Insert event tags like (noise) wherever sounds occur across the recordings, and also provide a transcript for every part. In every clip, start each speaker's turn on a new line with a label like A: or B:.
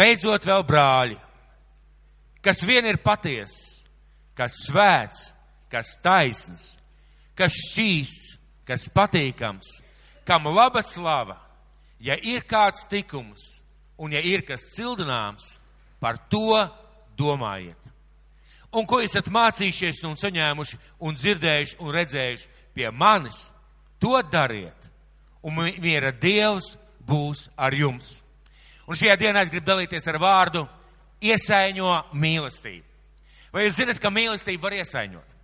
A: beidzot vēl brāļi, kas vien ir patiess, kas svēts, kas taisns, kas šķīsts, kas patīkams, kam laba slava, ja ir kāds tikums un ja ir kas cildināms, par to domājiet. Un ko esat mācījušies un saņēmuši un dzirdējuši un redzējuši pie manis, to dariet, un miera Dievs būs ar jums. Un šajā dienā es gribu dalīties ar vārdu iesaiņo mīlestību. Vai jūs zinat, ka mīlestība var iesaiņot?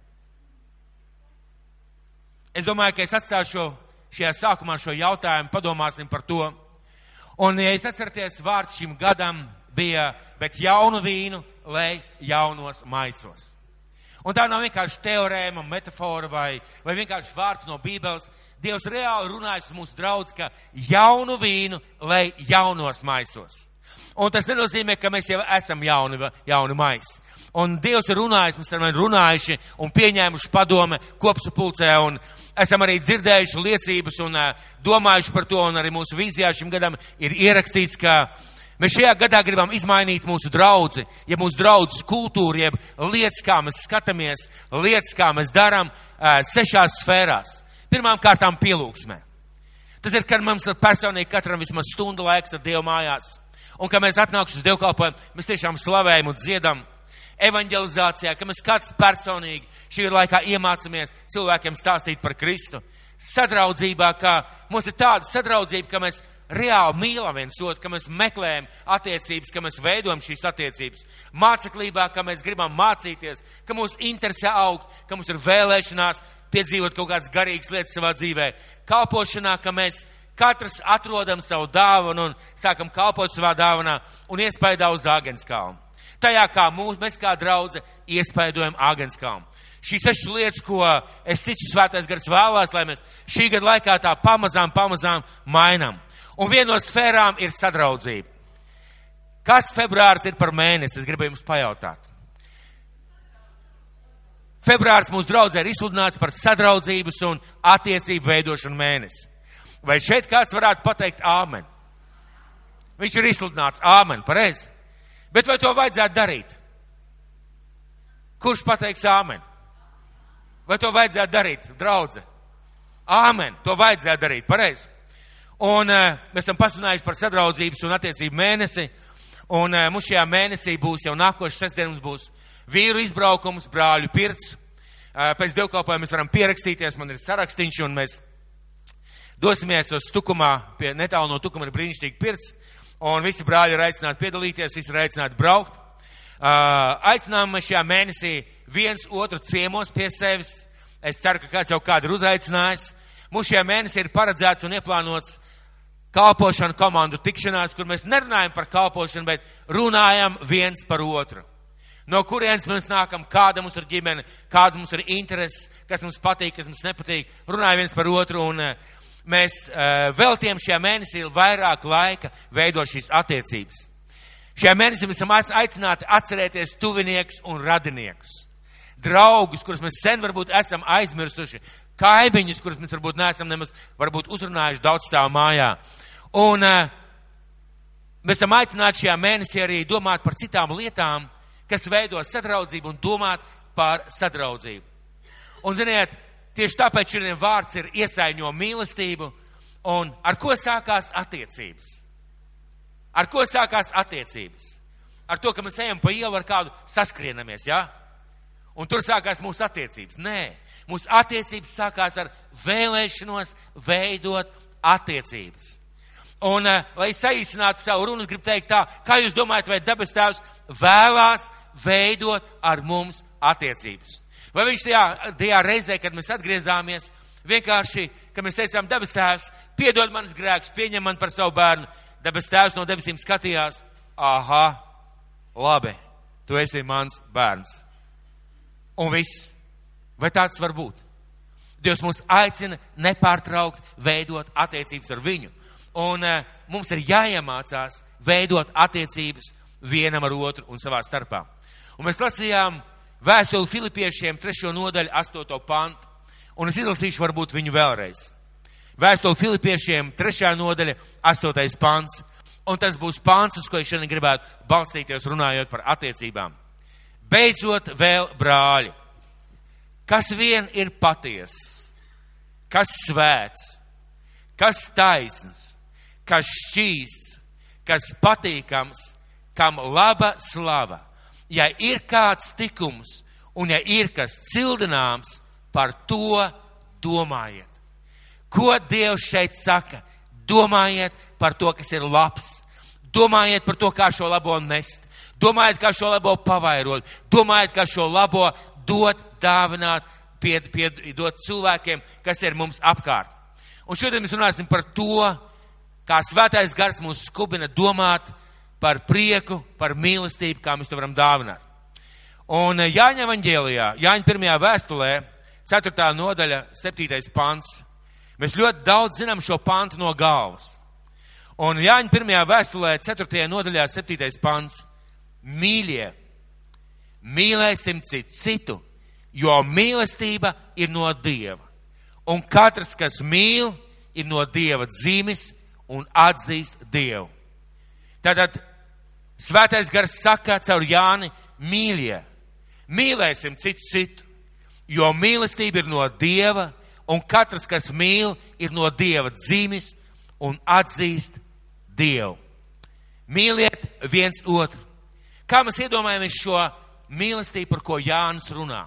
A: Es domāju, ka es atstāšu šajā sākumā šo jautājumu, padomāsim par to. Un, ja es atceraties, vārds šim gadam bija, bet jaunu vīnu, lai jaunos maisos. Un tā nav vienkārši teorēma, metafora vai, vai vienkārši vārds no Bībeles. Dievs reāli runājas mūsu draudz, ka jaunu vīnu, lai jaunos maisos. Un tas nenozīmē, ka mēs jau esam jauni, jauni maisi. Un Dievs ir runājis, mēs esam runājuši un pieņēmuši padome kopsapulcē un esam arī dzirdējuši liecības un uh, domājuši par to un arī mūsu vīzijā šim gadam ir ierakstīts, ka Mēs šajā gadā gribam izmainīt mūsu draudzi, ja mūsu draudzes kultūru, jeb lietas, kā mēs skatāmies, lietas, kā mēs darām, sešās sfērās. Pirmām kārtām pielūgsmē. Tas ir, kad mums ir personīgi katram vismaz stundu laiks ar Dievu mājās. Un, kad mēs atnāksim uz dievkalpojumu, mēs tiešām slavējam un dziedam evanģelizācijā, ka mēs kāds personīgi šī laikā iemācāmies cilvēkiem stāstīt par Kristu. Sadraudzībā, kā mums ir tāda sadraudzība, ka mēs reāli mīlam viens otru, ka mēs meklējam attiecības, ka mēs veidojam šīs attiecības. Māceklībā, ka mēs gribam mācīties, ka mūs interesē augt, ka mums ir vēlēšanās piedzīvot kaut kādas garīgas lietas savā dzīvē. Kalpošanā, ka mēs katrs atrodam savu dāvanu un sākam kalpot savā dāvanā un iespējā uz Āgenskalnu. Tajā kā mūs, mēs kā draudze iespējojam Āgenskalnu. Šīs sešas lietas, ko es ticu svētais gars vēlās, lai mēs šī gada laikā tā pamazām, pamazām mainām. Un viena no sfērām ir sadraudzība. Kas februārs ir par mēnesi? Es gribēju jums pajautāt. Februārs mūsu draudzē ir izsludināts par sadraudzības un attiecību veidošanu mēnesi. Vai šeit kāds varētu pateikt āmen? Viņš ir izsludināts āmen, pareizi. Bet vai to vajadzētu darīt? Kurš pateiks āmen? Vai to vajadzētu darīt, draudze? Āmen, to vajadzētu darīt, pareizi. Un uh, mēs esam pasunājuši par sadraudzības un attiecību mēnesi. Un uh, mums šajā mēnesī būs jau nākošais sestdien, mums būs vīru izbraukums, brāļu pirts. Pēc dievkalpojuma mēs varam pierakstīties, man ir sarakstīns, un mēs dosimies uz tukumā, pie netālu no tukuma ir brīnišķīgi pirts. Un visi brāļi ir aicināti piedalīties, visi ir aicināti braukt. Aicinām šajā mēnesī viens otru ciemos pie sevis. Es ceru, ka kāds jau kādu ir uzaicinājis. Mums šajā mēnesī ir paredzēts un ieplānots kalpošanu komandu tikšanās, kur mēs nerunājam par kalpošanu, bet runājam viens par otru. No kurienes mēs nākam, kāda mums ir ģimene, kādas mums ir intereses, kas mums patīk, kas mums nepatīk. Runājam viens par otru un uh, mēs uh, veltiem šajā mēnesī vairāk laika veidot šīs attiecības. Šajā mēnesī mēs esam aicināti atcerēties tuvinieks un radiniekus. Draugus, kurus mēs sen varbūt esam aizmirsuši, kaimiņus, kurus mēs varbūt neesam nemaz varbūt uzrunājuši daudz stāv mājā. Un uh, mēs esam aicināti šajā mēnesī arī domāt par citām lietām, kas veido sadraudzību un domāt par sadraudzību. Un, ziniet, tieši tāpēc šodien vārds ir iesaiņo mīlestību. Un ar ko sākās attiecības? Ar ko sākās attiecības? Ar to, ka mēs ejam pa ielu ar kādu saskrienamies, jā? Ja? Un tur sākās mūsu attiecības. Nē, mūsu attiecības sākās ar vēlēšanos veidot attiecības. Un, uh, lai saīsinātu savu runu, gribu teikt tā, kā jūs domājat, vai debes tēvs vēlās veidot ar mums attiecības? Vai viņš tajā, tajā reizē, kad mēs atgriezāmies, vienkārši, kad mēs teicām, debes tēvs, piedod manas grēkus, pieņem man par savu bērnu, debes tēvs no debesīm skatījās, aha, labi, tu esi mans bērns. Un viss. Vai tāds var būt? Dievs mūs aicina nepārtraukt veidot attiecības ar viņu. Un uh, mums ir jāiemācās veidot attiecības vienam ar otru un savā starpā. Un mēs lasījām vēstuli Filipiešiem trešo nodaļu, astoto pantu. Un es izlasīšu varbūt viņu vēlreiz. Vēstuli Filipiešiem trešā nodaļa, astotais pants. Un tas būs pāns, uz ko es šodien gribētu balstīties runājot par attiecībām. Beidzot, vēl brāļi, kas vien ir paties, kas svēts, kas taisns, kas šķīsts, kas patīkams, kam laba slava. Ja ir kāds tikums un ja ir kas cildināms, par to domājiet. Ko Dievs šeit saka? Domājiet par to, kas ir labs. Domājiet par to, kā šo labo nest. Domājiet, kā šo labo pavairot. Domājiet, kā šo labo dot, dāvināt, pied, pied, dot cilvēkiem, kas ir mums apkārt. Un šodien mēs runāsim par to, kā svētais gars mūs skubina domāt par prieku, par mīlestību, kā mēs to varam dāvināt. Un Jāņa evaņģēlijā, Jāņa pirmajā vēstulē, 4. nodaļa, 7. pants, mēs ļoti daudz zinām šo pantu no galvas. Un Jāņa pirmajā vēstulē, 4. nodaļā, 7. pants, mīļie, mīlēsim citu citu, jo mīlestība ir no Dieva. Un katrs, kas mīl, ir no Dieva dzīves un atzīst Dievu. Tātad svētais gars saka caur Jāni, mīļie, mīlēsim citu citu, jo mīlestība ir no Dieva, un katrs, kas mīl, ir no Dieva dzīves un atzīst Dievu. Mīliet viens otru. Kā mēs iedomājamies šo mīlestību, par ko Jānis runā?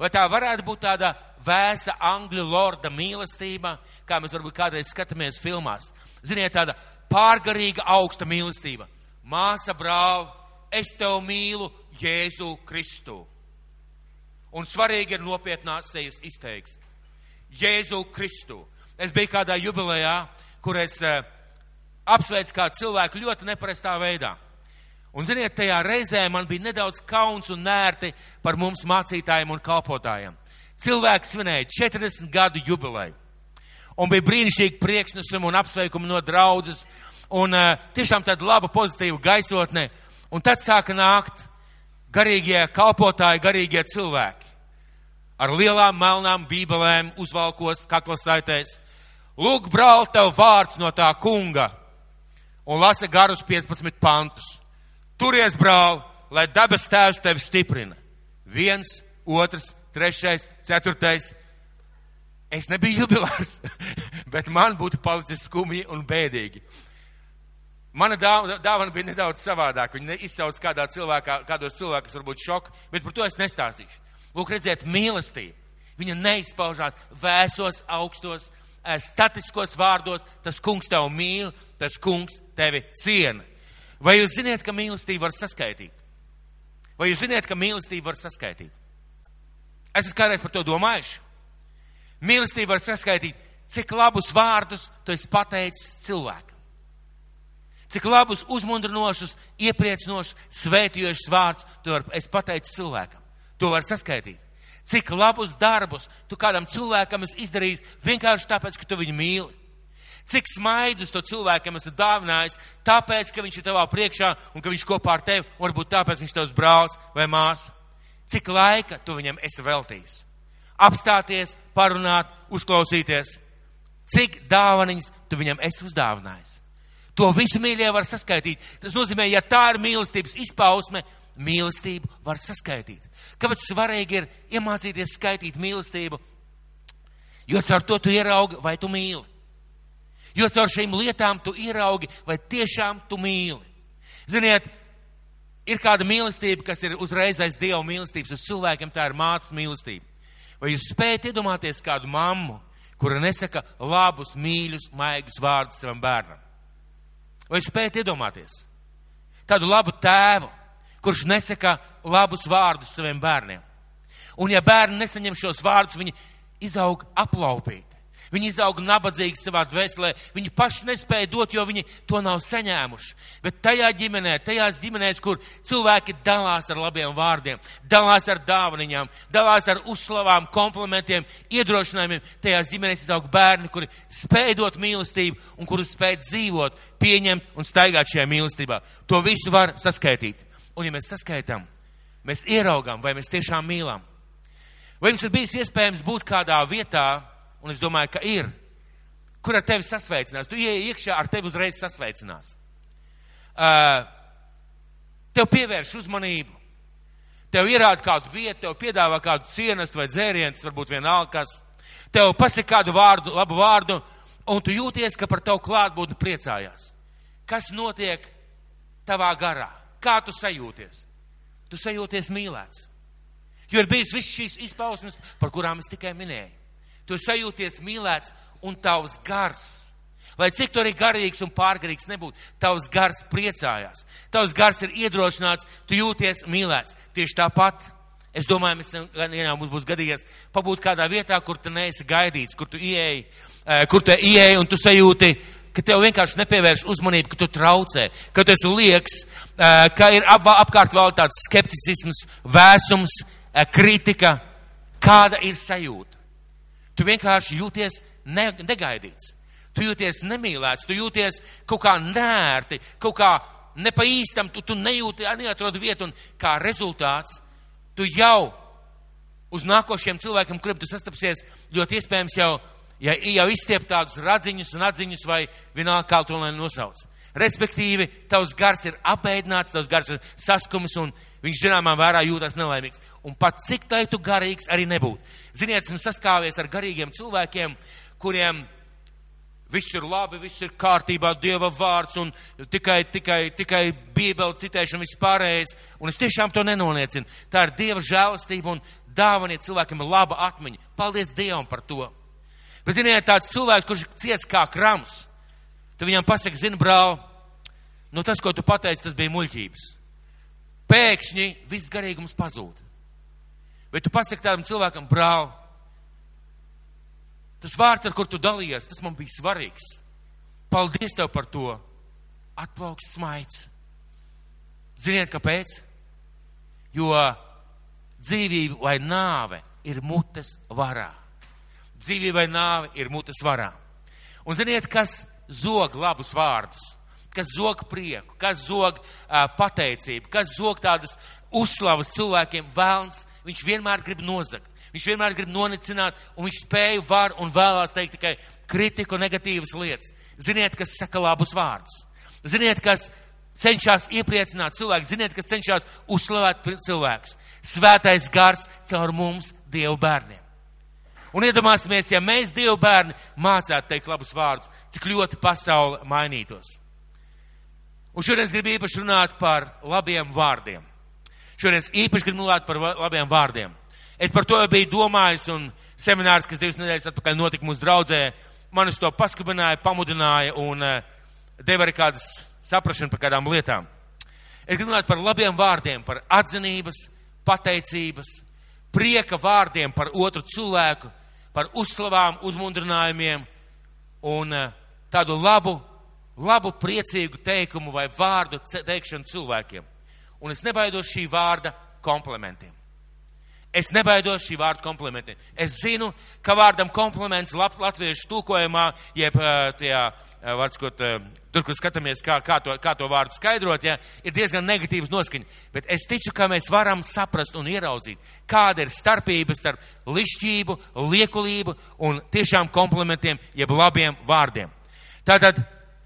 A: Vai tā varētu būt tāda vēsa angļu lorda mīlestība, kā mēs varbūt kādreiz skatāmies filmās? Ziniet, tāda pārgarīga augsta mīlestība. Māsa, brāl, es tev mīlu Jēzu Kristu. Un svarīgi ir nopietnās sejas izteiksme. Jēzu Kristu. Es biju kādā jubilejā, kur es uh, apsveicu kādu cilvēku ļoti neparastā veidā. Un, ziniet, tajā reizē man bija nedaudz kauns un nērti par mums mācītājiem un kalpotājiem. Cilvēks svinēja 40 gadu jubileju. Un bija brīnišķīgi priekšnesumi un apsveikumi no draudzes. Un uh, tiešām tāda laba pozitīva gaisotne. Un tad sāka nākt garīgie kalpotāji, garīgie cilvēki. Ar lielām melnām bībelēm uzvalkos kaklasaitēs. Lūk, brāl, tev vārds no tā kunga. Un lasa garus 15 pantus. Turies, brāl, lai dabas tēvs tevi stiprina. Viens, otrs, trešais, ceturtais. Es nebiju jubilārs, (laughs) bet man būtu palicis skumji un bēdīgi. Mana dāvana bija nedaudz savādāka. Viņa izsauc kādā cilvēkā, kādos cilvēkos varbūt šoku, bet par to es nestāstīšu. Lūk, redziet, mīlestība. Viņa neizpaužās vēsos, augstos, eh, statiskos vārdos. Tas kungs tev mīl, tas kungs tevi ciena. Vai jūs zināt, ka mīlestību var saskaitīt? Vai jūs zināt, ka mīlestību var saskaitīt? Esat kādreiz par to domājuši? Mīlestību var saskaitīt, cik labus vārdus tu esi pateicis cilvēkam. Cik labus, uzmundrinošus, iepriecinošus, svētījošus vārdus tu esi pateicis cilvēkam. To var saskaitīt. Cik labus darbus tu kādam cilvēkam esi izdarījis vienkārši tāpēc, ka tu viņu mīli. Cik smaidus to cilvēkam esi dāvinājis, tāpēc, ka viņš ir tavā priekšā un ka viņš kopā ar tevi, un varbūt tāpēc viņš tavs brālis vai māsa. Cik laika tu viņam esi veltījis? Apstāties, parunāt, uzklausīties. Cik dāvaniņas tu viņam esi uzdāvinājis? To visu mīļie var saskaitīt. Tas nozīmē, ja tā ir mīlestības izpausme, mīlestību var saskaitīt. Kāpēc svarīgi ir iemācīties skaitīt mīlestību? Jo ar to tu ieraugi, vai tu mīli. Jo caur šīm lietām tu ieraugi, vai tiešām tu mīli. Ziniet, ir kāda mīlestība, kas ir uzreiz aiz Dieva mīlestības uz cilvēkiem, tā ir mācas mīlestība. Vai jūs spējat iedomāties kādu mammu, kura nesaka labus, mīļus, maigus vārdus savam bērnam? Vai jūs spējat iedomāties? Tādu labu tēvu, kurš nesaka labus vārdus saviem bērniem. Un ja bērni nesaņem šos vārdus, viņi izaug aplaupīti. Viņi izaug nabadzīgi savā dvēselē. Viņi paši nespēja dot, jo viņi to nav saņēmuši. Bet tajā ģimenē, tajās ģimenēs, kur cilvēki dalās ar labiem vārdiem, dalās ar dāvaniņām, dalās ar uzslavām, komplimentiem, iedrošinājumiem, tajās ģimenēs izaug bērni, kuri spēj dot mīlestību un kuri spēj dzīvot, pieņemt un staigāt šajā mīlestībā. To visu var saskaitīt. Un ja mēs saskaitām, mēs ieraugām, vai mēs tiešām mīlam. Vai jums ir bijis iespējams būt kādā vietā, un es domāju, ka ir, kur ar tevi sasveicinās. Tu ieej iekšā, ar tevi uzreiz sasveicinās. uh, tev pievērš uzmanību, tev ierāda kādu vietu, tev piedāvā kādu cienestu vai dzērienu, varbūt vienalga kas, tev pasaka kādu vārdu, labu vārdu, un tu jūties, ka par tavu klātbūtni priecājās. Kas notiek tavā garā? Kā tu sajūties? Tu sajūties mīlēts. Jo ir bijis viss šīs izpausmes, par kurām es tikai minēju. Tu sajūties mīlēts un tavs gars. Lai cik tu arī garīgs un pārgarīgs nebūtu, tavs gars priecājās. Tavs gars ir iedrošināts, tu jūties mīlēts. Tieši tāpat, es domāju, mēs vienā mums būs gadījies pabūt kādā vietā, kur tu neesi gaidīts, kur tu ieeji, eh, kur tu ieeji un tu sajūti, ka tev vienkārši nepievērš uzmanību, ka tu traucē, ka tu esi lieks, eh, ka ir ap, apkārt vēl tāds skepticisms, vēsums, eh, kritika. Kāda ir sajūta? Tu vienkārši jūties ne, negaidīts. Tu jūties nemīlēts, tu jūties kaut kā nērti, kaut kā nepa īstam, tu, tu nejūti, neatrod vietu, un kā rezultāts tu jau uz nākošiem cilvēkiem, kuriem tu sastapsies, ļoti iespējams jau, ja, jau izstiep tādus radziņus un atziņus vai vienalga kā to lai nosauc. Respektīvi, tavs gars ir apēdināts, tavs gars ir saskumis un viņš zināmā vērā jūtas nelaimīgs. Un pat cik tai tu garīgs arī nebūtu. Ziniet, esmu saskāvies ar garīgiem cilvēkiem, kuriem viss ir labi, viss ir kārtībā, Dieva vārds un tikai, tikai, tikai Bībeli citēšana vispārējais. Un es tiešām to nenoliecinu. Tā ir Dieva žēlastība un dāvaniet cilvēkiem laba atmiņa. Paldies Dievam par to. Bet ziniet, tāds cilvēks, kurš ciets kā krams, tu viņam pasaki, zini, brāl, nu tas, ko tu pateici, tas bija muļķības. Pēkšņi viss garīgums pazūd. Bet tu pasaki tādam cilvēkam, brāl, Tas vārds, ar kur tu dalījies, tas man bija svarīgs. Paldies tev par to. Atplauks smaids. Ziniet, kāpēc? Jo dzīvība vai nāve ir mutes varā. Dzīvība vai nāve ir mutes varā. Un ziniet, kas zog labus vārdus, kas zog prieku, kas zog uh, pateicību, kas zog tādas uzslavas cilvēkiem, vēlns, viņš vienmēr grib nozagt. Viņš vienmēr grib nonicināt, un viņš spēja, var un vēlās teikt tikai kritiku, negatīvas lietas. Ziniet, kas saka labus vārdus. Ziniet, kas cenšas iepriecināt cilvēku, ziniet, kas cenšas uzslavēt cilvēkus. Svētais gars caur mums, Dievu bērniem. Un iedomāsimies, ja mēs, Dievu bērni, mācētu teikt labus vārdus, cik ļoti pasaule mainītos. Un šodien es gribu īpaši runāt par labiem vārdiem. Šodien es īpaši gribu runāt par labiem vārdiem. Es par to jau biju domājis, un seminārs, kas divas nedēļas atpakaļ notika mūsu draudzē, man uz to paskubināja, pamudināja un uh, deva arī kādas saprašanu par kādām lietām. Es gribu runāt par labiem vārdiem, par atzinības, pateicības, prieka vārdiem par otru cilvēku, par uzslavām, uzmundrinājumiem un uh, tādu labu, labu, priecīgu teikumu vai vārdu teikšanu cilvēkiem. Un es nebaidos šī vārda komplementiem. Es nebaidos šī vārda komplementiem. Es zinu, ka vārdam komplements lat, latviešu tūkojumā, jeb tajā, vārdskot, tur, kur skatāmies, kā, kā, to, kā to vārdu skaidrot, ja, ir diezgan negatīvs noskaņa. Bet es ticu, ka mēs varam saprast un ieraudzīt, kāda ir starpība starp lišķību, liekulību un tiešām komplementiem, jeb labiem vārdiem. Tātad,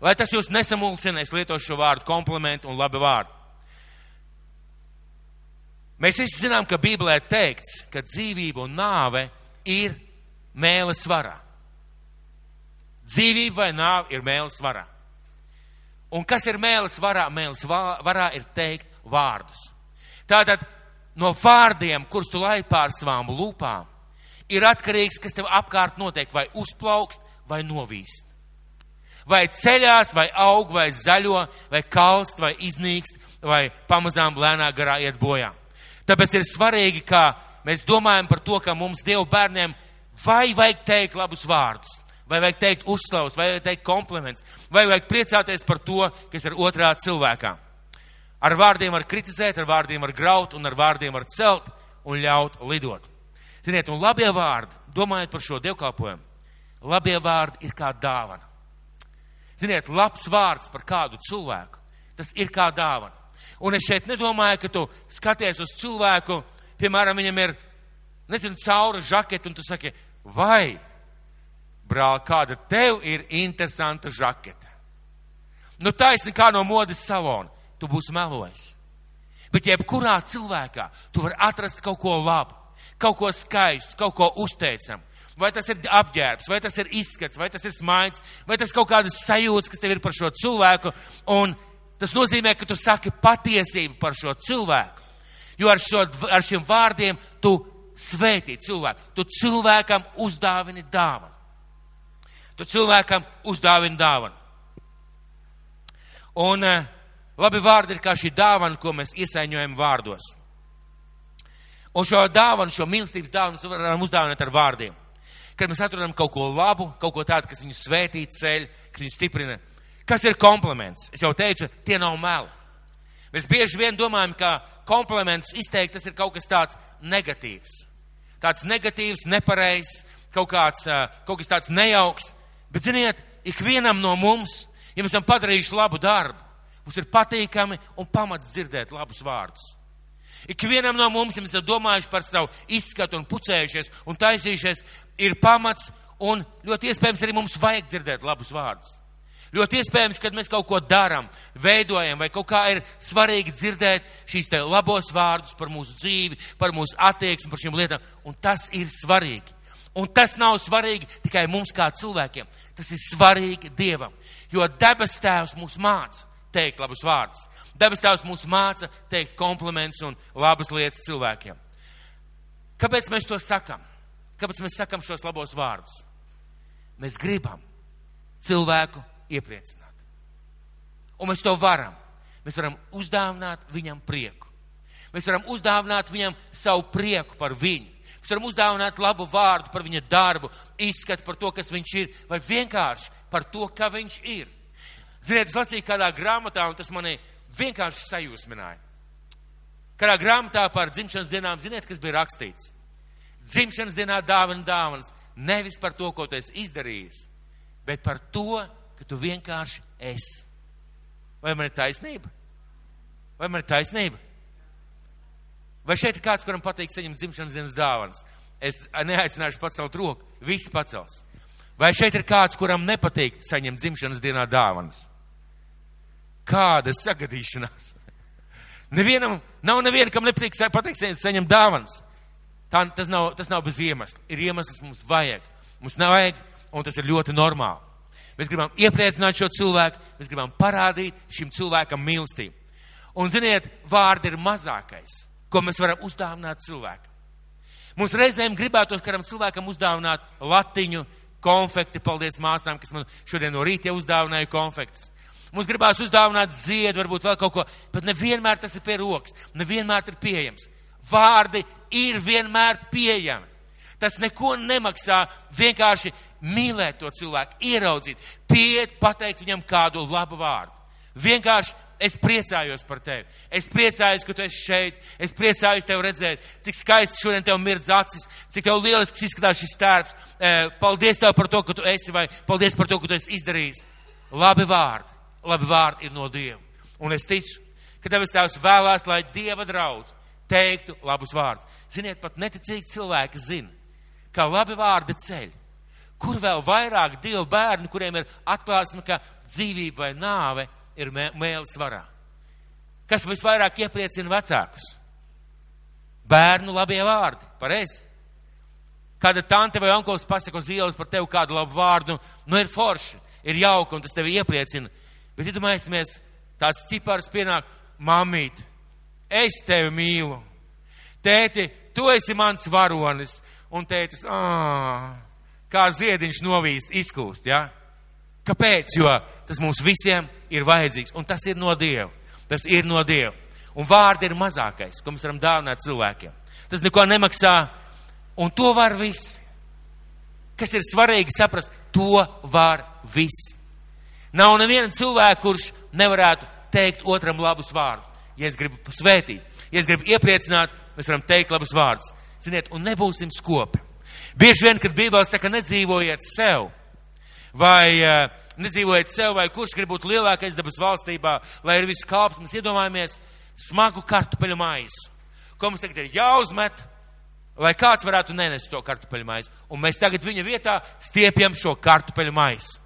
A: lai tas jūs nesamulsina, es lietošu šo vārdu komplementu un labi vārdu. Mēs visi zinām, ka Bībelē teikts, ka dzīvība un nāve ir mēles varā. Dzīvība vai nāve ir mēles varā. Un kas ir mēles varā? Mēles varā ir teikt vārdus. Tātad no vārdiem, kurus tu laid pār savām lūpām, ir atkarīgs, kas tev apkārt notiek, vai uzplaukst, vai novīst. Vai ceļās, vai aug, vai zaļo, vai kalst, vai iznīkst, vai pamazām lēnā garā iet bojā. Tāpēc ir svarīgi, kā mēs domājam par to, ka mums Dievu bērniem vai vajag teikt labus vārdus, vai vajag teikt uzslavus, vai vajag teikt kompliments, vai vajag priecāties par to, kas ir otrā cilvēkā. Ar vārdiem var kritizēt, ar vārdiem var graut un ar vārdiem var celt un ļaut lidot. Ziniet, un labie vārdi, domājot par šo dievkalpojumu, labie vārdi ir kā dāvana. Ziniet, labs vārds par kādu cilvēku, tas ir kā dāvana. Un es šeit nedomāju, ka tu skaties uz cilvēku, piemēram, viņam ir, nezinu, caura žaketa, un tu saki, vai, brāl, kāda tev ir interesanta žaketa. Nu taisni kā no modes salona, tu būsi melojis. Bet jebkurā cilvēkā tu vari atrast kaut ko labu, kaut ko skaistu, kaut ko uzteicamu. Vai tas ir apģērbs, vai tas ir izskats, vai tas ir smaids, vai tas kaut kādas sajūtas, kas tev ir par šo cilvēku. Un tas nozīmē, ka tu saki patiesību par šo cilvēku. Jo ar, šo, ar šiem vārdiem tu svētī cilvēku. Tu cilvēkam uzdāvini dāvanu. Tu cilvēkam uzdāvini dāvanu. Un uh, labi vārdi ir kā šī dāvana, ko mēs iesaiņojam vārdos. Un šo dāvanu, šo mīlestības dāvanu varam uzdāvināt ar vārdiem. Kad mēs atrodam kaut ko labu, kaut ko tādu, kas viņu svētī ceļ, kas viņu stiprina. Kas ir kompliments? Es jau teicu, tie nav meli. Mēs bieži vien domājam, ka kompliments izteikt tas ir kaut kas tāds negatīvs. Tāds negatīvs, nepareizs, kaut, kāds, kaut kas tāds nejauks. Bet, ziniet, ikvienam no mums, ja mēs esam padarījuši labu darbu, mums ir patīkami un pamats dzirdēt labus vārdus. Ikvienam no mums, ja mēs esam domājuši par savu izskatu un pucējušies un taisījušies, ir pamats un ļoti iespējams arī mums vajag dzirdēt labus vārdus. Ļoti iespējams, kad mēs kaut ko darām, veidojam, vai kaut kā ir svarīgi dzirdēt šīs te labos vārdus par mūsu dzīvi, par mūsu attieksmi, par šīm lietām, un tas ir svarīgi. Un tas nav svarīgi tikai mums kā cilvēkiem, tas ir svarīgi Dievam, jo debes tēvs mūs māca teikt labus vārdus. Debes tēvs mūs māca teikt komplimentus un labas lietas cilvēkiem. Kāpēc mēs to sakam? Kāpēc mēs sakam šos labos vārdus? Mēs gribam cilvēku iepriecināt. Un mēs to varam. Mēs varam uzdāvināt viņam prieku. Mēs varam uzdāvināt viņam savu prieku par viņu. Mēs varam uzdāvināt labu vārdu par viņa darbu, izskatu par to, kas viņš ir, vai vienkārši par to, ka viņš ir. Ziniet, es lasīju kādā grāmatā, un tas mani vienkārši sajūsmināja. Kādā grāmatā par dzimšanas dienām, ziniet, kas bija rakstīts? Dzimšanas dienā dāvana dāvanas. Nevis par to, ko tu esi izdarījis, bet par to, ka tu vienkārši esi. Vai man ir taisnība? Vai man ir taisnība? Vai šeit ir kāds, kuram patīk saņemt dzimšanas dienas dāvanas? Es neaicināšu pacelt roku, visi pacels. Vai šeit ir kāds, kuram nepatīk saņemt dzimšanas dienā dāvanas? Kāda sagadīšanās? (laughs) Nevienam, nav neviena, kam nepatīk pateikt saņemt dāvanas. Tā, tas, nav, tas nav bez iemesla. Ir iemesls, mums vajag. Mums nevajag, un tas ir ļoti normāli. Mēs gribam iepriecināt šo cilvēku, mēs gribam parādīt šim cilvēkam mīlestību. Un, ziniet, vārdi ir mazākais, ko mēs varam uzdāvināt cilvēkam. Mums reizēm gribētos kādam cilvēkam uzdāvināt latiņu, konfekti, paldies māsām, kas man šodien no rīta uzdāvināja konfektus. Mums gribās uzdāvināt ziedu, varbūt vēl kaut ko, bet nevienmēr tas ir pie rokas, nevienmēr ir pieejams. Vārdi ir vienmēr pieejami. Tas neko nemaksā vienkārši mīlēt to cilvēku, ieraudzīt, piet, pateikt viņam kādu labu vārdu. Vienkārši es priecājos par tevi. Es priecājos, ka tu esi šeit. Es priecājos tevi redzēt, cik skaisti šodien tev mirdz acis, cik tev lielisks izskatās šis tērps. Paldies tev par to, ka tu esi, vai paldies par to, ka tu esi izdarījis. Labi vārdi, labi vārdi ir no Dieva. Un es ticu, ka tev es tevs vēlās, lai Dieva draudz teiktu labus vārdus. Ziniet, pat neticīgi cilvēki zina, ka labi vārdi ceļ Kur vēl vairāk Dieva bērni, kuriem ir atklāsme, ka dzīvība vai nāve ir mēlis varā? Kas visvairāk iepriecina vecākus? Bērnu labie vārdi, pareizi. Kāda tante vai onkulis pasaka uz ielas par tevi kādu labu vārdu, nu ir forši, ir jauki un tas tevi iepriecina. Bet iedomājieties, tāds ķipars pienāk, mamīt, es tevi mīlu. Tēti, tu esi mans varonis. Un tētis, ā, kā ziediņš novīst, izkūst. Ja? Kāpēc? Jo tas mums visiem ir vajadzīgs, un tas ir no Dieva. Tas ir no Dieva. Un vārdi ir mazākais, ko mēs varam dāvināt cilvēkiem. Tas neko nemaksā, un to var viss. Kas ir svarīgi saprast, to var viss. Nav neviena cilvēka, kurš nevarētu teikt otram labus vārdus. Ja es gribu svētīt, ja es gribu iepriecināt, mēs varam teikt labus vārdus. Ziniet, un nebūsim skopi. Bieži vien, kad Bībelē saka, nedzīvojiet sev, vai uh, nedzīvojiet sev, vai kurš grib būt lielākais dabas valstībā, lai ir viss kāps, mēs iedomājamies smagu kartupeļu maisu, ko mums tagad ir jāuzmet, lai kāds varētu nenest to kartupeļu maisu. Un mēs tagad viņa vietā stiepjam šo kartupeļu maisu.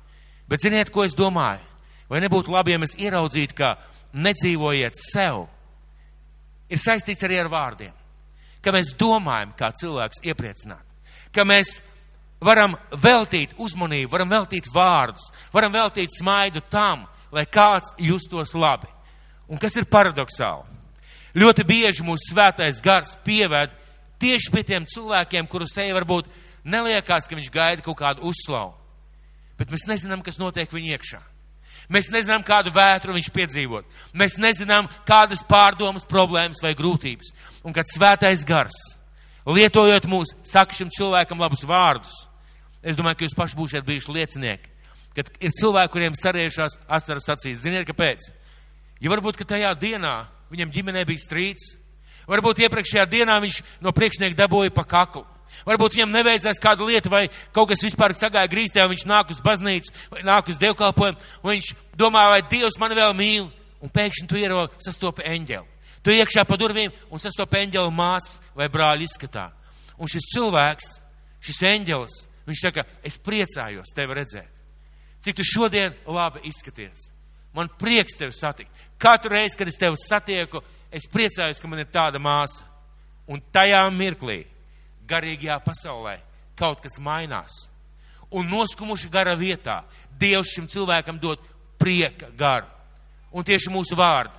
A: Bet ziniet, ko es domāju? vai nebūtu labi, ja mēs ieraudzītu, ka nedzīvojiet sev, ir saistīts arī ar vārdiem. Ka mēs domājam, kā cilvēks iepriecināt. Ka mēs varam veltīt uzmanību, varam veltīt vārdus, varam veltīt smaidu tam, lai kāds justos labi. Un kas ir paradoxāli? Ļoti bieži mūsu svētais gars pieved tieši pie tiem cilvēkiem, kuru seja varbūt neliekās, ka viņš gaida kaut kādu uzslavu. Bet mēs nezinām, kas notiek viņa iekšā. Mēs nezinām, kādu vētru viņš piedzīvot. Mēs nezinām, kādas pārdomas, problēmas vai grūtības. Un kad svētais gars, lietojot mūs, saka šim cilvēkam labus vārdus, es domāju, ka jūs paši būsiet bijuši liecinieki. Kad ir cilvēki, kuriem sariejušās asaras acīs. Ziniet, kāpēc? Ja varbūt, ka tajā dienā viņam ģimenē bija strīds, varbūt iepriekšējā dienā viņš no priekšnieka dabūja pa kaklu. Varbūt viņam neveicās kāda lieta, vai kaut kas vispār sagāja grīstē, un viņš nāk uz baznīcu, vai nāk uz dievkalpojumu, un viņš domā, vai Dievs mani vēl mīl, un pēkšņi tu ieraugi sastopi eņģeli. Tu iekšā pa durvīm un sastopi eņģeli māsas vai brāļa izskatā. Un šis cilvēks, šis eņģelis, viņš saka, es priecājos tevi redzēt. Cik tu šodien labi izskaties. Man prieks tevi satikt. Katru reizi, kad es tevi satieku, es priecājos, ka man ir tāda māsa. Un tajā mirklī garīgajā pasaulē kaut kas mainās. Un noskumuši gara vietā Dievs šim cilvēkam dod prieka garu. Un tieši mūsu vārdi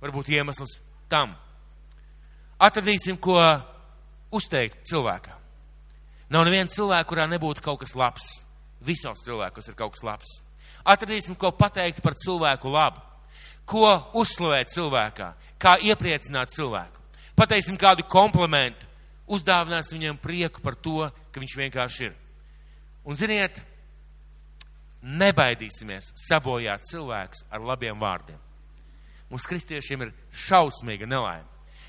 A: var būt iemesls tam. Atradīsim, ko uzteikt cilvēkam. Nav neviena cilvēka, kurā nebūtu kaut kas labs. Visos cilvēkos ir kaut kas labs. Atradīsim, ko pateikt par cilvēku labu. Ko uzslavēt cilvēkā, kā iepriecināt cilvēku. Pateiksim kādu komplimentu, uzdāvinās viņam prieku par to, ka viņš vienkārši ir. Un ziniet, nebaidīsimies sabojāt cilvēkus ar labiem vārdiem. Mums kristiešiem ir šausmīga nelaime.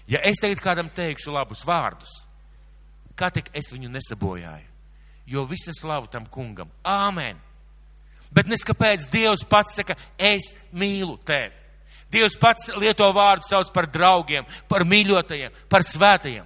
A: Ja es tagad kādam teikšu labus vārdus, kā tik es viņu nesabojāju? Jo visa slava tam kungam. Āmen! Bet neskapēc Dievs pats saka, es mīlu tevi. Dievs pats lieto vārdu sauc par draugiem, par mīļotajiem, par svētajiem.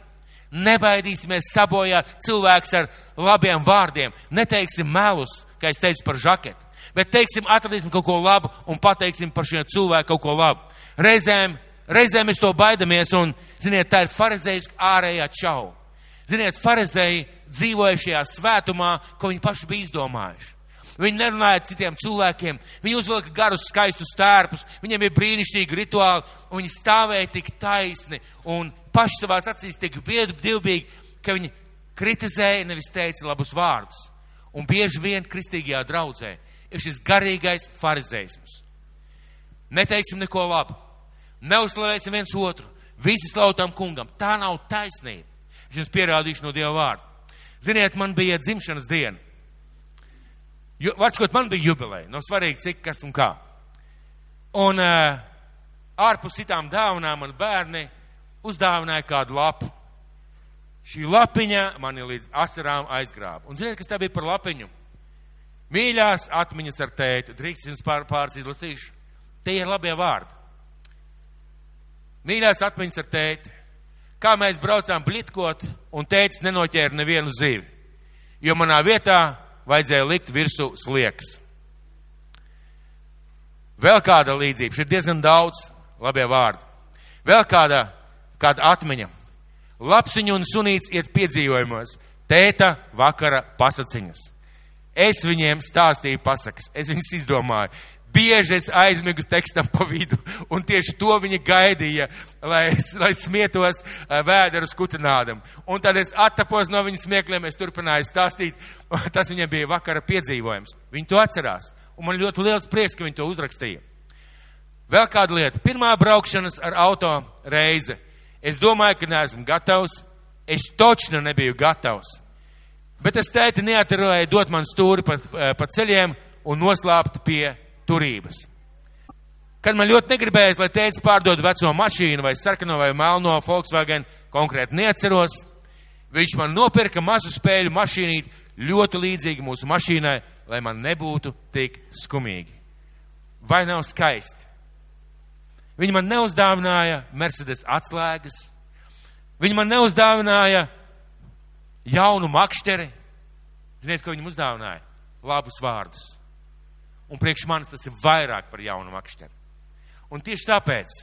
A: Nebaidīsimies sabojāt cilvēks ar labiem vārdiem. Neteiksim melus, kā es teicu par žaketi, bet teiksim, atradīsim kaut ko labu un pateiksim par šiem cilvēkiem kaut ko labu. Reizēm, reizēm mēs to baidamies un, ziniet, tā ir farizējas ārējā čau. Ziniet, farizēji dzīvoja šajā svētumā, ko viņi paši bija izdomājuši. Viņi nerunāja citiem cilvēkiem, viņi uzvilka garus, skaistus tērpus, viņiem ir brīnišķīgi rituāli, un viņi stāvēja tik taisni un paši savās acīs tik biedu, divbīgi, ka viņi kritizēja, nevis teica labus vārdus. Un bieži vien kristīgajā draudzē ir šis garīgais farizēisms. Neteiksim neko labu, neuzslavēsim viens otru, visi slautam kungam. Tā nav taisnība. Es jums pierādīšu no Dieva vārda. Ziniet, man bija dzimšanas diena. Vārds, man bija jubileja, nav svarīgi, cik kas un kā. Un uh, ārpus citām dāvanām man bērni uzdāvināja kādu lapu. Šī lapiņa mani līdz asarām aizgrāba. Un ziniet, kas tā bija par lapiņu? Mīļās atmiņas ar tēti. Drīkst jums pār, pāris izlasīšu. Tie ir labie vārdi. Mīļās atmiņas ar tēti. Kā mēs braucām blitkot, un tētis nenoķēra nevienu zivi. Jo manā vietā vajadzēja likt virsū sliekas. Vēl kāda līdzība, šeit diezgan daudz labie vārdi. Vēl kāda kāda atmiņa. Lapsiņu un sunīts iet piedzīvojumos, tēta vakara pasaciņas. Es viņiem stāstīju pasakas, es viņas izdomāju. Bieži es aizmigu tekstam pa vidu, un tieši to viņi gaidīja, lai, lai smietos vēderu skutinādam. Un tad es attapos no viņas smiekliem, es turpināju stāstīt, tas viņiem bija vakara piedzīvojums. Viņi to atcerās, un man ļoti liels prieks, ka viņi to uzrakstīja. Vēl kāda lieta, pirmā braukšanas ar auto reize Es domāju, ka neesmu gatavs. Es točnu nebiju gatavs. Bet es tēti neaturēju dot man stūri pa, eh, pa ceļiem un noslāpt pie turības. Kad man ļoti negribējās, lai tēvs pārdod veco mašīnu vai sarkano vai melno Volkswagen, konkrēti neatceros, viņš man nopirka mazu spēļu mašīnīt ļoti līdzīgi mūsu mašīnai, lai man nebūtu tik skumīgi. Vai nav skaisti? Viņi man neuzdāvināja Mercedes atslēgas, viņi man neuzdāvināja jaunu makšteri. Ziniet, ko viņi uzdāvināja? Labus vārdus. un priekš manis tas ir vairāk par jaunu makšķeri. Un tieši tāpēc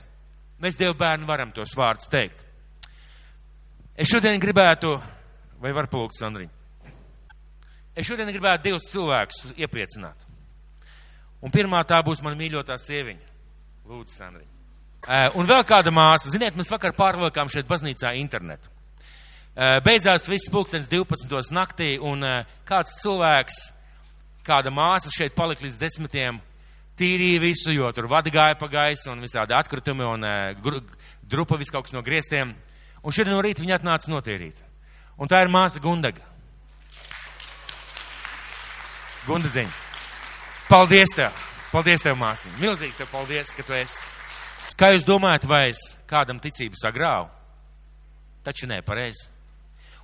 A: mēs Dievu bērnu varam tos vārdus teikt. Es šodien gribētu, vai var palūgt, Sandriņ? Es šodien gribētu divus cilvēkus iepriecināt. Un pirmā tā būs mana mīļotā sieviņa. Lūdzu, Sandriņ. Un vēl kāda māsa. Ziniet, mēs vakar pārvilkām šeit baznīcā internetu. Beidzās viss pulkstens 12. naktī, un kāds cilvēks, kāda māsa šeit palika līdz desmitiem, tīrīja visu, jo tur vadi gāja pa gaisu un visādi atkritumi un drupa vis kaut kas no griestiem. Un šodien no rīta viņa atnāca notīrīt. Un tā ir māsa Gundaga. Gundadziņa. Paldies tev! Paldies tev, māsiņ! Milzīgs tev paldies, ka tu esi! Kā jūs domājat, vai es kādam ticību sagrāvu? Taču nē, pareizi.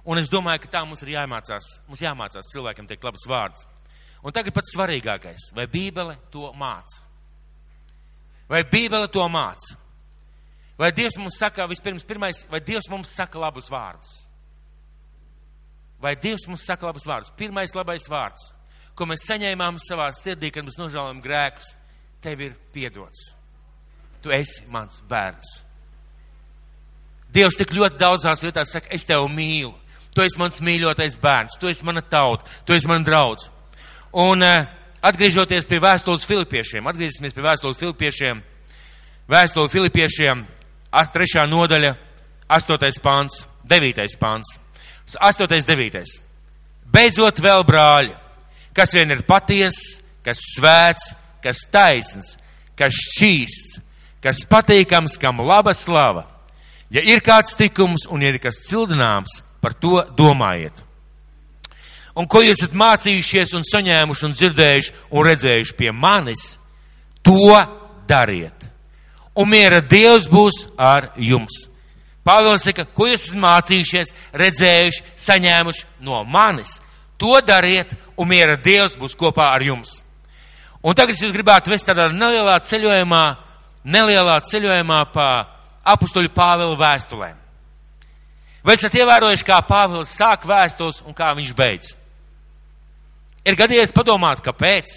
A: Un es domāju, ka tā mums ir jāmācās, mums jāmācās cilvēkiem teikt labus vārdus. Un tagad pats svarīgākais, vai Bībele to māca? Vai Bībele to māca? Vai Dievs mums saka, vispirms, pirmais, vai Dievs mums saka labus vārdus? Vai Dievs mums saka labus vārdus? Pirmais labais vārds, ko mēs saņēmām savā sirdī, kad mēs nožēlojam grēkus, tev ir piedots. Tu esi mans bērns. Dievs tik ļoti daudzās vietās saka, es tevi mīlu. Tu esi mans mīļotais bērns, tu esi mana tauta, tu esi man draudz. Un uh, atgriežoties pie vēstules filipiešiem, atgriezīsimies pie vēstules filipiešiem, vēstule filipiešiem, trešā nodaļa, astotais pāns, devītais pāns. Astotais, devītais. Beidzot vēl brāļi, kas vien ir paties, kas svēts, kas taisns, kas šķīsts, kas patīkams, kam laba slava. Ja ir kāds tikums un ir kas cildināms, par to domājiet. Un ko jūs esat mācījušies un saņēmuši un dzirdējuši un redzējuši pie manis, to dariet. Un miera Dievs būs ar jums. Pāvils saka, ko jūs esat mācījušies, redzējuši, saņēmuši no manis, to dariet, un miera Dievs būs kopā ar jums. Un tagad jūs gribētu vest tādā nelielā ceļojumā, nelielā ceļojumā pa apustuļu Pāvila vēstulēm. Vai esat ievērojuši, kā Pāvils sāk vēstules un kā viņš beidz? Ir gadījies padomāt, kāpēc?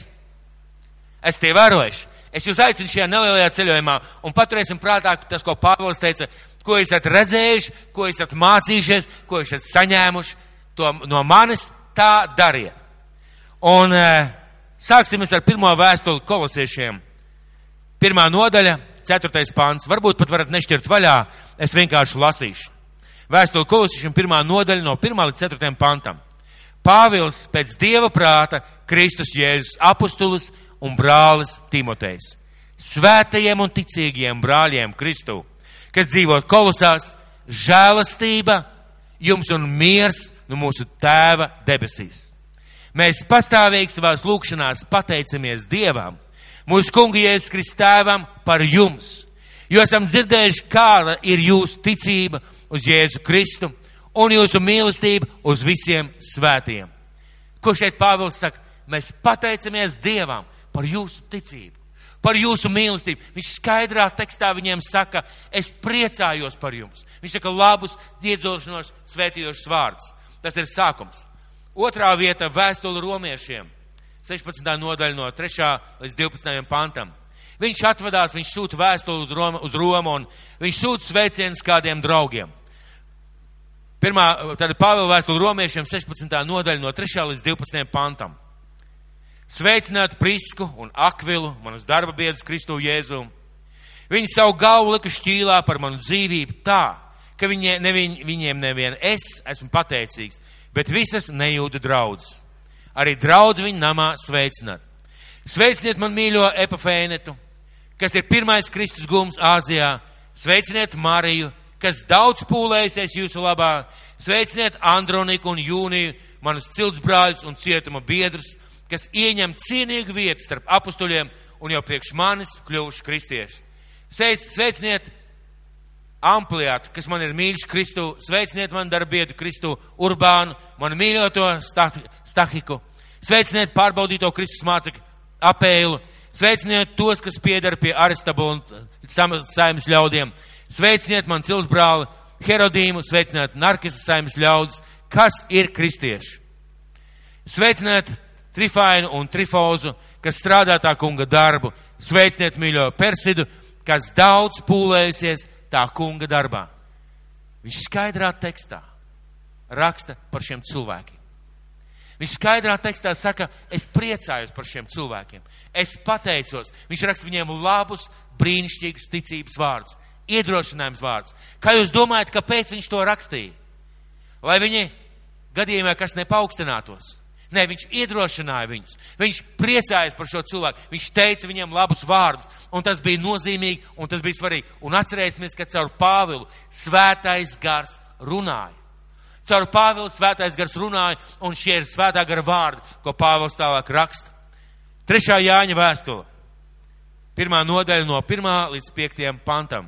A: Esat ievērojuši? Es jūs aicinu šajā nelielajā ceļojumā un paturēsim prātā tas, ko Pāvils teica, ko esat redzējuši, ko esat mācījušies, ko esat saņēmuši to no manis, tā dariet. Un e, sāksim ar pirmo vēstuli kolosiešiem. Pirmā nodaļa, ceturtais pāns. Varbūt pat varat nešķirt vaļā, es vienkārši lasīšu. Vēstuli kolosiešiem pirmā nodaļa no 1 līdz 4 pantam. Pāvils pēc dieva prāta Kristus Jēzus apustulis un brālis Timotejs. Svētajiem un ticīgiem brāļiem Kristu, kas dzīvo kolosās, žēlastība jums un miers no mūsu tēva debesīs. Mēs pastāvīgi savās lūkšanās pateicamies Dievam, mūsu kungu Jēzus Kristēvam par jums, jo esam dzirdējuši, kāda ir jūsu ticība uz Jēzu Kristu un jūsu mīlestību uz visiem svētiem. Ko šeit Pāvils saka? Mēs pateicamies Dievam par jūsu ticību, par jūsu mīlestību. Viņš skaidrā tekstā viņiem saka, es priecājos par jums. Viņš saka labus, dziedzošanos, svētījošus vārdus. Tas ir sākums. Otrā vieta - vēstule romiešiem. 16. nodaļa no 3. līdz 12. pantam. Viņš atvadās, viņš sūta vēstuli uz Romu, uz Romu un viņš sūta sveicienus kādiem draugiem. Pirmā, tāda Pāvila vēstule romiešiem 16. nodaļa no 3. līdz 12. pantam. Sveicināt Prisku un Akvilu, manus darba biedrus Kristu Jēzu. Viņi savu galvu lika šķīlā par manu dzīvību tā, ka viņi, ne, viņ, viņiem nevien es esmu pateicīgs, bet visas nejūda draudzes. Arī draudz viņu namā sveicināt. Sveiciniet man mīļo epafēnetu, kas ir pirmais Kristus gums Āzijā. Sveiciniet Mariju, kas daudz pūlēsies jūsu labā. Sveiciniet Androniku un Jūniju, manus ciltsbrāļus un cietuma biedrus, kas ieņem cienīgu vietu starp apustuļiem un jau priekš manis kļuvuši kristieši. Sveic, sveiciniet Ampliātu, kas man ir mīļš Kristu, sveiciniet man darbietu Kristu Urbānu, man mīļoto Stahiku, sveiciniet pārbaudīto Kristus mācekļu apēlu, sveiciniet tos, kas piedara pie Aristabu un saimnes ļaudiem, Sveiciniet man cilts brāli Herodīmu, sveiciniet Narkisa saimnes ļaudis, kas ir kristieši. Sveiciniet Trifainu un Trifozu, kas strādā tā kunga darbu. Sveiciniet mīļo Persidu, kas daudz pūlējusies tā kunga darbā. Viņš skaidrā tekstā raksta par šiem cilvēkiem. Viņš skaidrā tekstā saka, es priecājos par šiem cilvēkiem. Es pateicos. Viņš raksta viņiem labus, brīnišķīgus ticības vārdus, iedrošinājums vārdus. Kā jūs domājat, kāpēc viņš to rakstīja? Lai viņi gadījumā kas nepaukstinātos. Nē, viņš iedrošināja viņus. Viņš priecājās par šo cilvēku. Viņš teica viņiem labus vārdus. Un tas bija nozīmīgi un tas bija svarīgi. Un atcerēsimies, ka caur Pāvilu svētais gars runāja. Caur Pāvilu svētais gars runāja, un šie ir svētā gara vārdi, ko Pāvils tālāk raksta. Trešā Jāņa vēstule. Pirmā nodaļa no pirmā līdz piektajam pantam.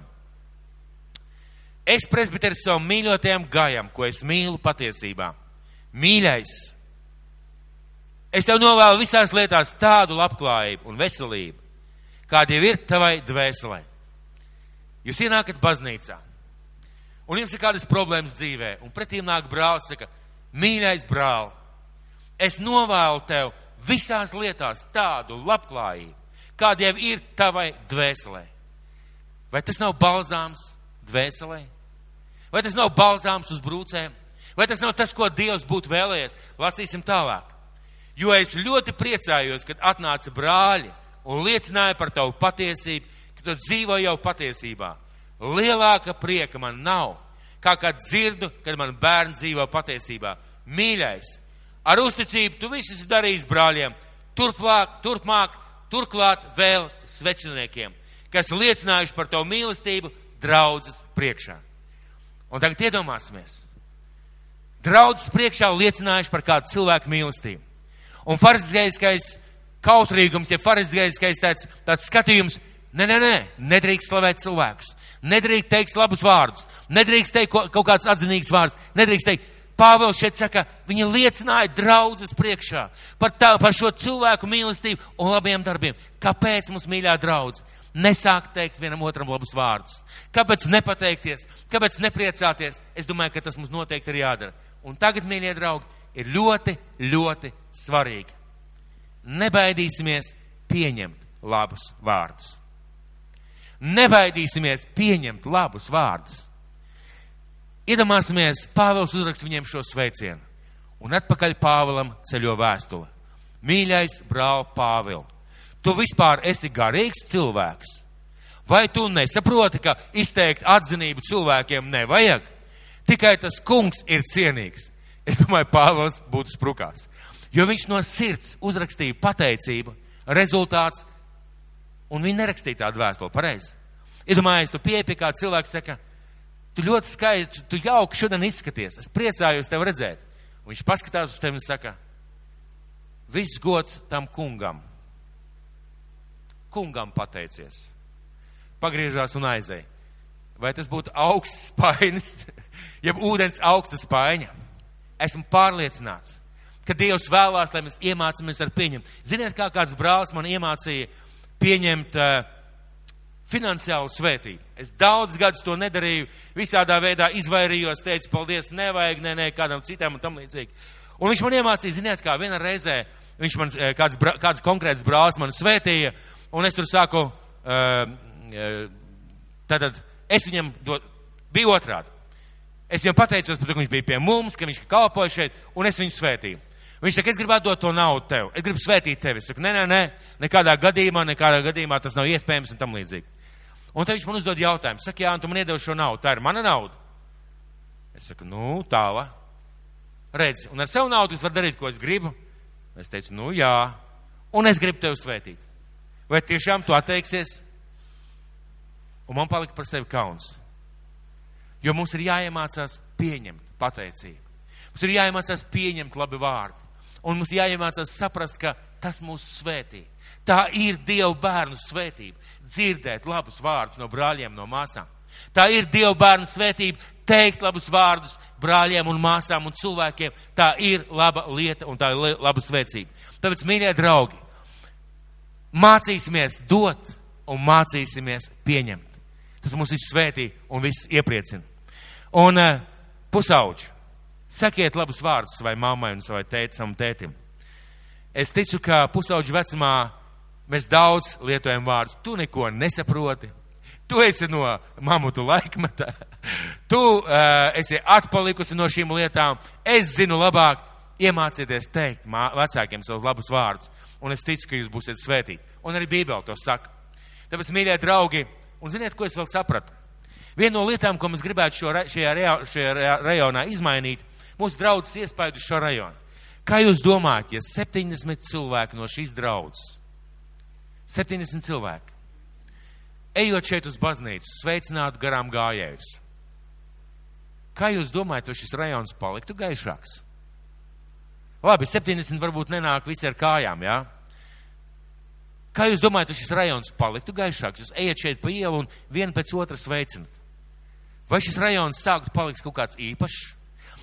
A: Es presbiteris savam mīļotajam gājam, ko es mīlu patiesībā. Mīļais! Es tev novēlu visās lietās tādu labklājību un veselību, kāda jau ir tavai dvēselē. Jūs ienākat baznīcā, un jums ir kādas problēmas dzīvē, un pretīm nāk brālis, saka, mīļais brāl, es novēlu tev visās lietās tādu labklājību, kāda jau ir tavai dvēselē. Vai tas nav balzāms dvēselē? Vai tas nav balzāms uz brūcēm? Vai tas nav tas, ko Dievs būtu vēlējies? Lasīsim tālāk. Jo es ļoti priecājos, kad atnāca brāļi un liecināja par tavu patiesību, ka tu dzīvo jau patiesībā. Lielāka prieka man nav, kā kad dzirdu, kad man bērns dzīvo patiesībā. Mīļais, ar uzticību tu visus darījis brāļiem, turpmāk, turpmāk, turklāt vēl sveciniekiem, kas liecinājuši par tavu mīlestību draudzes priekšā. Un tagad iedomāsimies. Draudzes priekšā liecinājuši par kādu cilvēku mīlestību. Un farizējiskais kautrīgums, ja farizējiskais tāds, tāds skatījums, nē, nē, nē, nedrīkst slavēt cilvēkus, nedrīkst teikt labus vārdus, nedrīkst teikt kaut kāds atzinīgs vārds, nedrīkst teikt. Pāvils šeit saka, viņa liecināja draudzes priekšā par, tā, par šo cilvēku mīlestību un labiem darbiem. Kāpēc mums mīļā draudz? Nesākt teikt vienam otram labus vārdus. Kāpēc nepateikties? Kāpēc nepriecāties? Es domāju, ka tas mums noteikti ir jādara. Un tagad, mīļie draugi, ir ļoti, ļoti svarīgi. Nebaidīsimies pieņemt labus vārdus. Nebaidīsimies pieņemt labus vārdus. Iedomāsimies, Pāvils uzrakst viņiem šo sveicienu, un atpakaļ Pāvilam ceļo vēstule. Mīļais brāl Pāvil, tu vispār esi garīgs cilvēks. Vai tu nesaproti, ka izteikt atzinību cilvēkiem nevajag? Tikai tas kungs ir cienīgs. Es domāju, Pāvils būtu sprukās. Jo viņš no sirds uzrakstīja pateicību, rezultāts, un viņi nerakstīja tādu vēstuli pareizi. Iedomājies, tu pieeji pie kā cilvēks saka, tu ļoti skaisti, tu jauki šodien izskaties, es priecājos tevi redzēt. Un viņš paskatās uz tevi un saka, viss gods tam kungam. Kungam pateicies. Pagriežās un aizēja. Vai tas būtu augsts (laughs) spainis, jeb ūdens augsta spaiņa? Esmu pārliecināts, ka Dievs vēlās, lai mēs iemācāmies ar pieņemt. Ziniet, kā kāds brālis man iemācīja pieņemt uh, finansiālu svētību. Es daudz gadus to nedarīju, visādā veidā izvairījos, teicu, paldies, nevajag, nē, nē, kādam citam un tam līdzīgi. Un viņš man iemācīja, ziniet, kā vienā reizē, viņš man, eh, kāds, kāds konkrēts brālis man svētīja, un es tur sāku, uh, uh, tātad es viņam dod, bija otrādi. Es viņam pateicos par to, ka viņš bija pie mums, ka viņš kalpoja šeit, un es viņu svētīju. Viņš saka, es gribētu dot to naudu tev, es gribu svētīt tevi. Es saku, nē, nē, nē, nekādā gadījumā, nekādā gadījumā tas nav iespējams un tam līdzīgi. Un tad viņš man uzdod jautājumu, saka, jā, un tu man iedevi šo naudu, tā ir mana nauda. Es saku, nu, tāla. Redzi, un ar savu naudu es varu darīt, ko es gribu. Es teicu, nu, jā, un es gribu tevi svētīt. Vai tiešām tu atteiksies? Un man palika par sevi kauns. Jo mums ir jāiemācās pieņemt pateicību. Mums ir jāiemācās pieņemt labi vārdi. Un mums jāiemācās saprast, ka tas mūs svētī. Tā ir Dieva bērnu svētība. Dzirdēt labus vārdus no brāļiem, no māsām. Tā ir Dieva bērnu svētība teikt labus vārdus brāļiem un māsām un cilvēkiem. Tā ir laba lieta un tā ir laba svētība. Tāpēc, mīļie draugi, mācīsimies dot un mācīsimies pieņemt. Tas mūs viss svētī un viss iepriecina. Un uh, pusauģi, sakiet labus vārdus savai mammai un savai tētim, savam tētim. Es ticu, ka pusauģu vecumā mēs daudz lietojam vārdus. Tu neko nesaproti. Tu esi no mamutu laikmeta. Tu uh, esi atpalikusi no šīm lietām. Es zinu labāk. Iemācieties teikt mā, vecākiem savus labus vārdus. Un es ticu, ka jūs būsiet svētīti. Un arī Bībele to saka. Tāpēc, mīļie draugi, un ziniet, ko es vēl sapratu? Viena no lietām, ko mēs gribētu šo, šajā, šajā rajonā izmainīt, mūsu draudzes iespēju uz šo rajonu. Kā jūs domājat, ja 70 cilvēki no šīs draudzes, 70 cilvēki, ejot šeit uz baznīcu, sveicinātu garām gājējus, kā jūs domājat, vai šis rajons paliktu gaišāks? Labi, 70 varbūt nenāk visi ar kājām, jā? Kā jūs domājat, vai šis rajons paliktu gaišāks? Jūs ejat šeit pa ielu un vienu pēc otras sveicinat. Vai šis rajons sāktu palikt kaut kāds īpašs?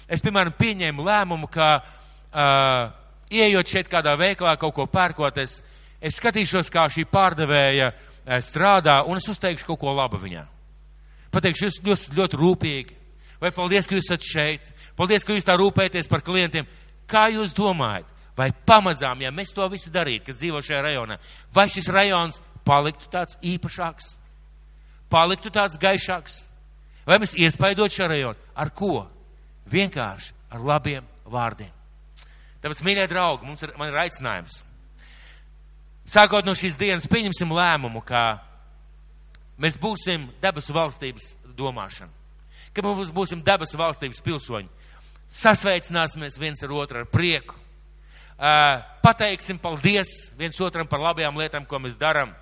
A: Es, piemēram, pieņēmu lēmumu, ka uh, ieejot šeit kādā veikalā kaut ko pērkot, es, skatīšos, kā šī pārdevēja uh, strādā, un es uzteikšu kaut ko labu viņā. Pateikšu, jūs ļoti, ļoti rūpīgi, vai paldies, ka jūs esat šeit, paldies, ka jūs tā rūpēties par klientiem. Kā jūs domājat, vai pamazām, ja mēs to visu darītu, kas dzīvo šajā rajonā, vai šis rajons paliktu tāds īpašāks, paliktu tāds gaišāks, vai mēs iespaidot šo rajonu? Ar ko? Vienkārši ar labiem vārdiem. Tāpēc, mīļie draugi, mums ir, man ir aicinājums. Sākot no šīs dienas, pieņemsim lēmumu, ka mēs būsim debesu valstības domāšana, ka mums būsim debesu valstības pilsoņi. Sasveicināsimies viens ar otru ar prieku. Pateiksim paldies viens otram par labajām lietām, ko mēs darām.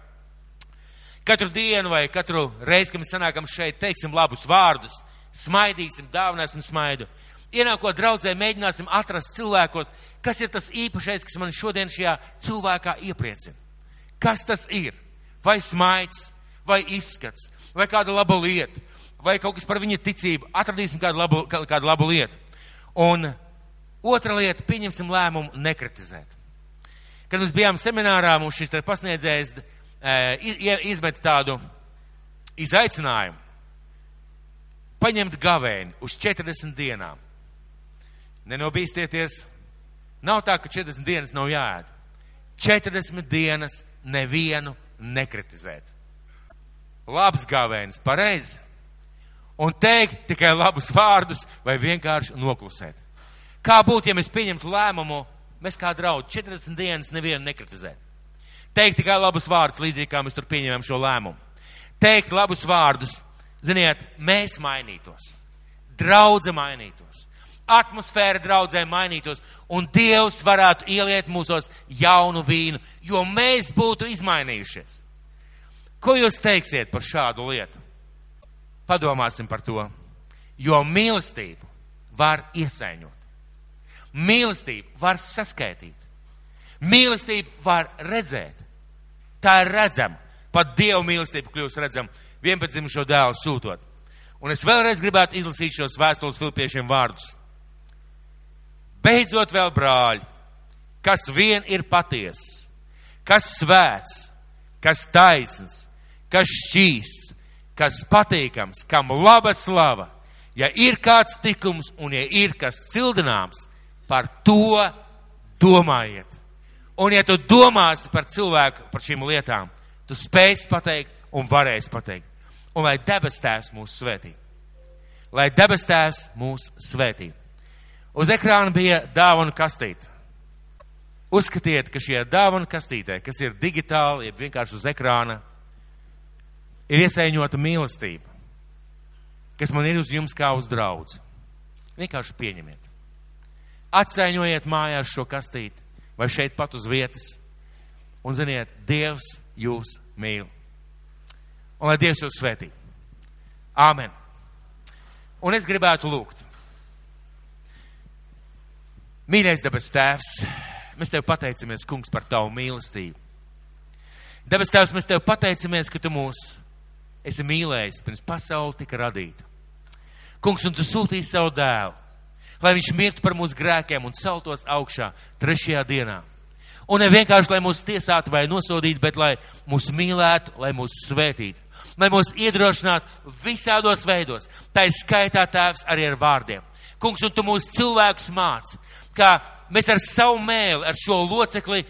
A: Katru dienu vai katru reizi, kad mēs sanākam šeit, teiksim labus vārdus, smaidīsim, dāvināsim smaidu ienākot draudzē, mēģināsim atrast cilvēkos, kas ir tas īpašais, kas man šodien šajā cilvēkā iepriecina. Kas tas ir? Vai smaids, vai izskats, vai kāda laba lieta, vai kaut kas par viņa ticību. Atradīsim kādu labu, kādu labu lietu. Un otra lieta, pieņemsim lēmumu nekritizēt. Kad mēs bijām seminārā, mums šis pasniedzējs izmet tādu izaicinājumu paņemt gavēni uz 40 dienām. Nenobīstieties. Nav tā, ka 40 dienas nav jāēd. 40 dienas nevienu nekritizēt. Labs gāvēns, pareizi. Un teikt tikai labus vārdus vai vienkārši noklusēt. Kā būtu, ja mēs pieņemtu lēmumu, mēs kā draudz 40 dienas nevienu nekritizēt. Teikt tikai labus vārdus, līdzīgi kā mēs tur pieņemam šo lēmumu. Teikt labus vārdus, ziniet, mēs mainītos. Draudze mainītos atmosfēra draudzē mainītos un Dievs varētu ieliet mūsos jaunu vīnu, jo mēs būtu izmainījušies. Ko jūs teiksiet par šādu lietu? Padomāsim par to, jo mīlestību var iesaiņot. Mīlestību var saskaitīt. Mīlestību var redzēt. Tā ir redzama. Pat Dieva mīlestība kļūst redzama 11. dēlu sūtot. Un es vēlreiz gribētu izlasīt šos vēstules filipiešiem vārdus. Beidzot vēl brāļi, kas vien ir patiess, kas svēts, kas taisns, kas šķīsts, kas patīkams, kam laba slava, ja ir kāds tikums un ja ir kas cildināms, par to domājiet. Un ja tu domāsi par cilvēku, par šīm lietām, tu spēsi pateikt un varēsi pateikt. Un lai debes tēvs mūs svētī. Lai debes tēvs mūs svētī. Uz ekrāna bija dāvana kastīte. Uzskatiet, ka šie dāvana kastītē, kas ir digitāli, jeb vienkārši uz ekrāna, ir iesaiņota mīlestība, kas man ir uz jums kā uz draudz. Vienkārši pieņemiet. Atsaiņojiet mājās šo kastīti vai šeit pat uz vietas. Un ziniet, Dievs jūs mīl. Un lai Dievs jūs svētī. Āmen. Un es gribētu lūgt. Mīļais debes tēvs, mēs tev pateicamies, kungs, par tavu mīlestību. Debes tēvs, mēs tev pateicamies, ka tu mūs esi mīlējis pirms pasauli tika radīta. Kungs, un tu sūtīji savu dēlu, lai viņš mirtu par mūsu grēkiem un celtos augšā trešajā dienā. Un ne vienkārši, lai mūs tiesātu vai nosodītu, bet lai mūs mīlētu, lai mūs svētītu, lai mūs iedrošinātu visādos veidos. Tā ir skaitā tēvs arī ar vārdiem. Kungs, un tu mūsu cilvēkus māci, ka mēs ar savu mēli, ar šo locekli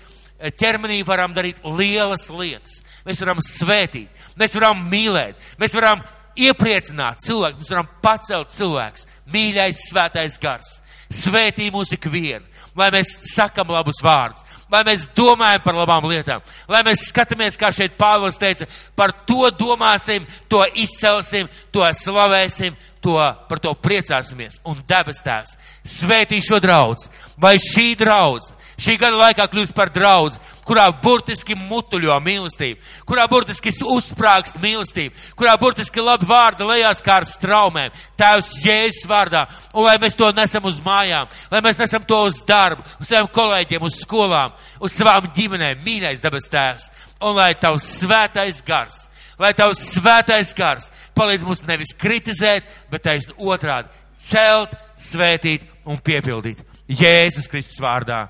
A: ķermenī varam darīt lielas lietas. Mēs varam svētīt, mēs varam mīlēt, mēs varam iepriecināt cilvēku, mēs varam pacelt cilvēks. Mīļais svētais gars, svētī mūs ikvienu, lai mēs sakam labus vārdus, lai mēs domājam par labām lietām, lai mēs skatāmies, kā šeit Pāvils teica, par to domāsim, to izcelsim, to slavēsim, to, par to priecāsimies. Un debes tēvs, svētī šo draudz, vai šī draudz, šī gada laikā kļūst par draudz, kurā burtiski mutuļo mīlestību, kurā burtiski uzsprāgst mīlestību, kurā burtiski labi vārdi lejās kā ar straumēm, tēvs Jēzus vārdā, un lai mēs to nesam uz mājām, lai mēs nesam to uz darbu, uz saviem kolēģiem, uz skolām, uz savām ģimenēm, mīļais debes tēvs, un lai tavs svētais gars, lai tavs svētais gars palīdz mums nevis kritizēt, bet taisn otrādi celt, svētīt un piepildīt. Jēzus Kristus vārdā.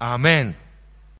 A: Amen.